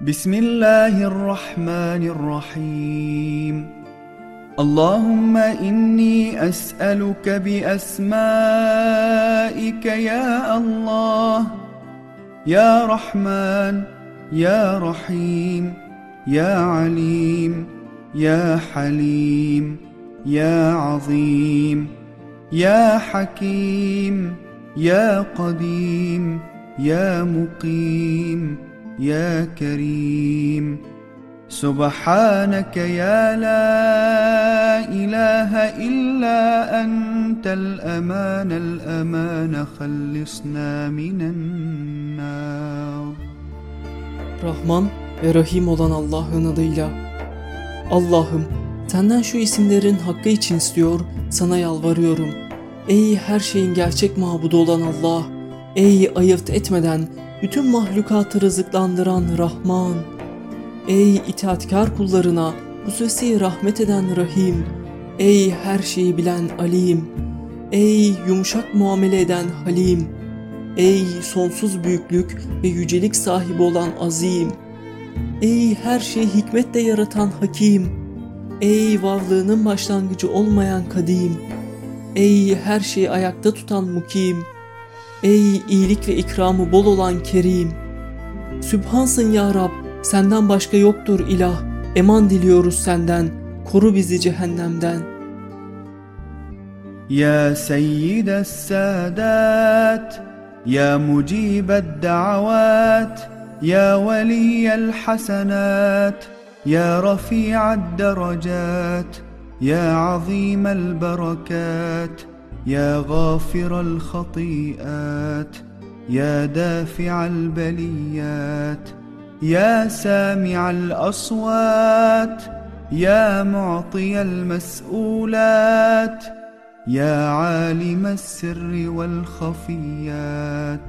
بسم الله الرحمن الرحيم اللهم إني أسألك بأسمائك يا الله يا رحمن يا رحيم يا عليم يا حليم يا عظيم يا حكيم يا قديم يا مقيم يا كريم سبحانك يا لا إله إلا أنت الأمان الأمان خلصنا من النار Rahman ve Rahim olan Allah'ın adıyla. Allah'ım senden şu isimlerin hakkı için istiyor, sana yalvarıyorum. Ey her şeyin gerçek mabudu olan Allah, ey ayırt etmeden bütün mahlukatı rızıklandıran Rahman, ey itaatkar kullarına hususi rahmet eden Rahim, ey her şeyi bilen Alim, ey yumuşak muamele eden Halim, ey sonsuz büyüklük ve yücelik sahibi olan Azim, ey her şeyi hikmetle yaratan Hakim, ey varlığının başlangıcı olmayan Kadim, ey her şeyi ayakta tutan Mukim, Ey iyilik ve ikramı bol olan Kerim! Sübhansın ya Rab, senden başka yoktur ilah. Eman diliyoruz senden, koru bizi cehennemden. Ya seyyides saadat, ya mucibed davat, ya veliyel hasenat, ya rafi'ad derecat, ya azimel berekat. يا غافر الخطيئات يا دافع البليات يا سامع الأصوات يا معطي المسؤولات يا عالم السر والخفيات.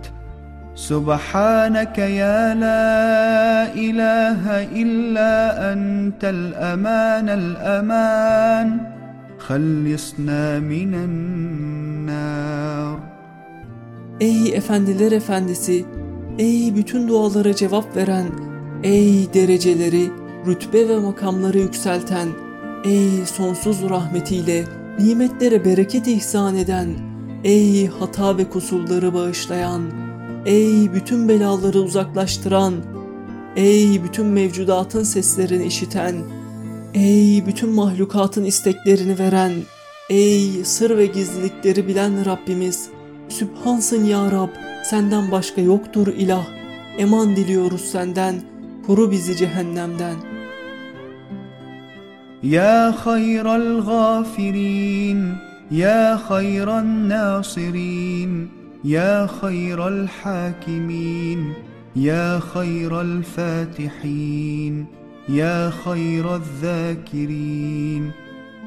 سبحانك يا لا إله إلا أنت الأمان الأمان. خلصنا من النار Ey efendiler efendisi, ey bütün dualara cevap veren, ey dereceleri, rütbe ve makamları yükselten, ey sonsuz rahmetiyle nimetlere bereket ihsan eden, ey hata ve kusurları bağışlayan, ey bütün belaları uzaklaştıran, ey bütün mevcudatın seslerini işiten, Ey bütün mahlukatın isteklerini veren, ey sır ve gizlilikleri bilen Rabbimiz, Sübhansın ya Rab, senden başka yoktur ilah, eman diliyoruz senden, koru bizi cehennemden. Ya hayral gafirin, ya hayran nasirin, ya hayral hakimin, ya hayral fatihin. يا خير الذاكرين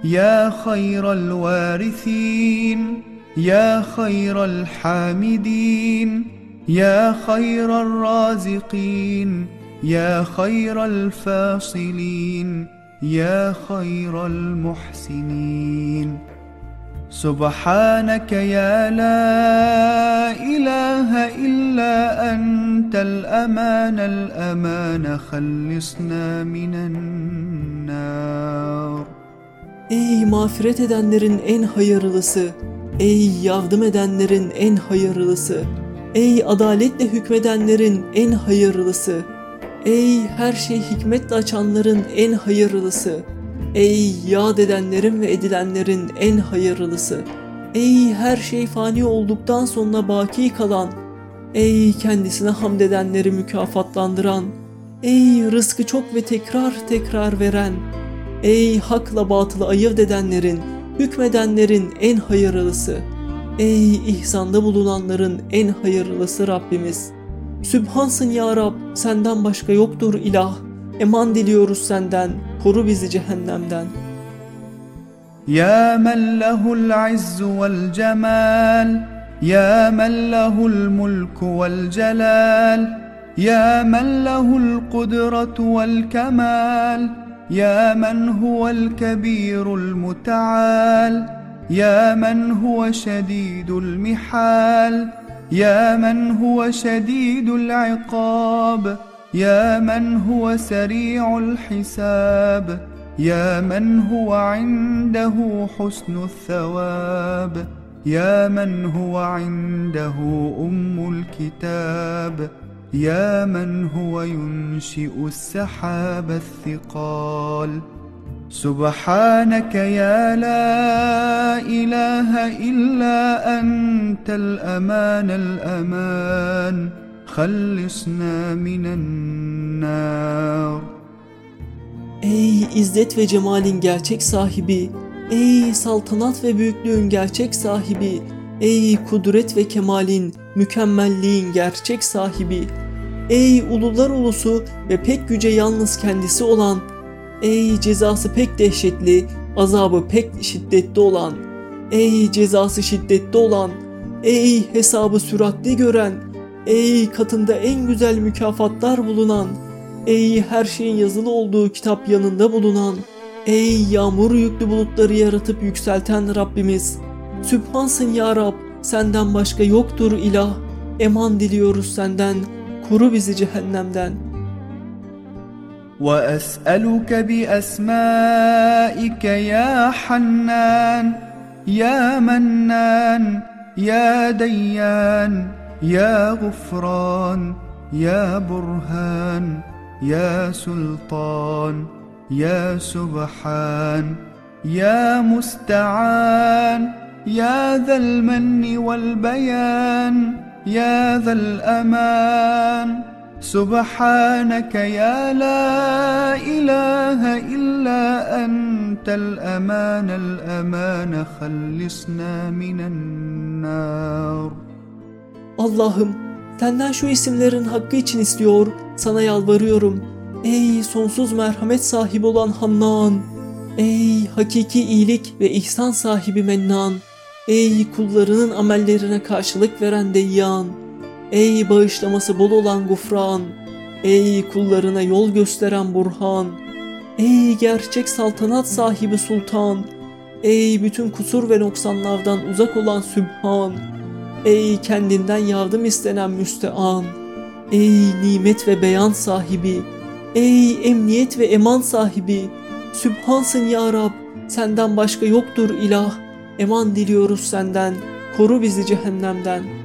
يا خير الوارثين يا خير الحامدين يا خير الرازقين يا خير الفاصلين يا خير المحسنين. سبحانك يا لا إله إلا أنت الأمان الأمان خلصنا من النار Ey mağfiret edenlerin en hayırlısı, ey yardım edenlerin en hayırlısı, ey adaletle hükmedenlerin en hayırlısı, ey her şey hikmetle açanların en hayırlısı, ey yad edenlerin ve edilenlerin en hayırlısı, ey her şey fani olduktan sonra baki kalan, Ey kendisine hamd edenleri mükafatlandıran, ey rızkı çok ve tekrar tekrar veren, ey hakla batılı ayırt edenlerin, hükmedenlerin en hayırlısı, ey ihsanda bulunanların en hayırlısı Rabbimiz. Sübhansın ya Rab, senden başka yoktur ilah. Eman diliyoruz senden, koru bizi cehennemden. Ya men lehul izzu vel cemal. يا من له الملك والجلال يا من له القدرة والكمال يا من هو الكبير المتعال يا من هو شديد المحال يا من هو شديد العقاب يا من هو سريع الحساب يا من هو عنده حسن الثواب. يا من هو عنده أم الكتاب يا من هو ينشئ السحاب الثقال. سبحانك يا لا إله إلا أنت الأمان الأمان خلصنا من النار. Ey izzet ve cemalin gerçek sahibi, ey saltanat ve büyüklüğün gerçek sahibi, ey kudret ve kemalin, mükemmelliğin gerçek sahibi, ey ulular ulusu ve pek güce yalnız kendisi olan, ey cezası pek dehşetli, azabı pek şiddetli olan, ey cezası şiddetli olan, ey hesabı süratli gören, ey katında en güzel mükafatlar bulunan, Ey her şeyin yazılı olduğu kitap yanında bulunan, ey yağmur yüklü bulutları yaratıp yükselten Rabbimiz. Sübhansın ya Rab, senden başka yoktur ilah. Eman diliyoruz senden, koru bizi cehennemden. وأسألك بأسمائك يا حنان يا منان يا ديان يا غفران يا برهان يا سلطان يا سبحان يا مستعان يا ذا المن والبيان يا ذا الأمان سبحانك يا لا إله إلا أنت الأمان الأمان خلصنا من النار Allah'ım senden şu isimlerin hakkı için istiyor, sana yalvarıyorum. Ey sonsuz merhamet sahibi olan Hannan, ey hakiki iyilik ve ihsan sahibi Mennan, ey kullarının amellerine karşılık veren Deyyan, ey bağışlaması bol olan Gufran, ey kullarına yol gösteren Burhan, ey gerçek saltanat sahibi Sultan, ey bütün kusur ve noksanlardan uzak olan Sübhan, Ey kendinden yardım istenen müstean. Ey nimet ve beyan sahibi. Ey emniyet ve eman sahibi. Sübhansın ya Rab. Senden başka yoktur ilah. Eman diliyoruz senden. Koru bizi cehennemden.''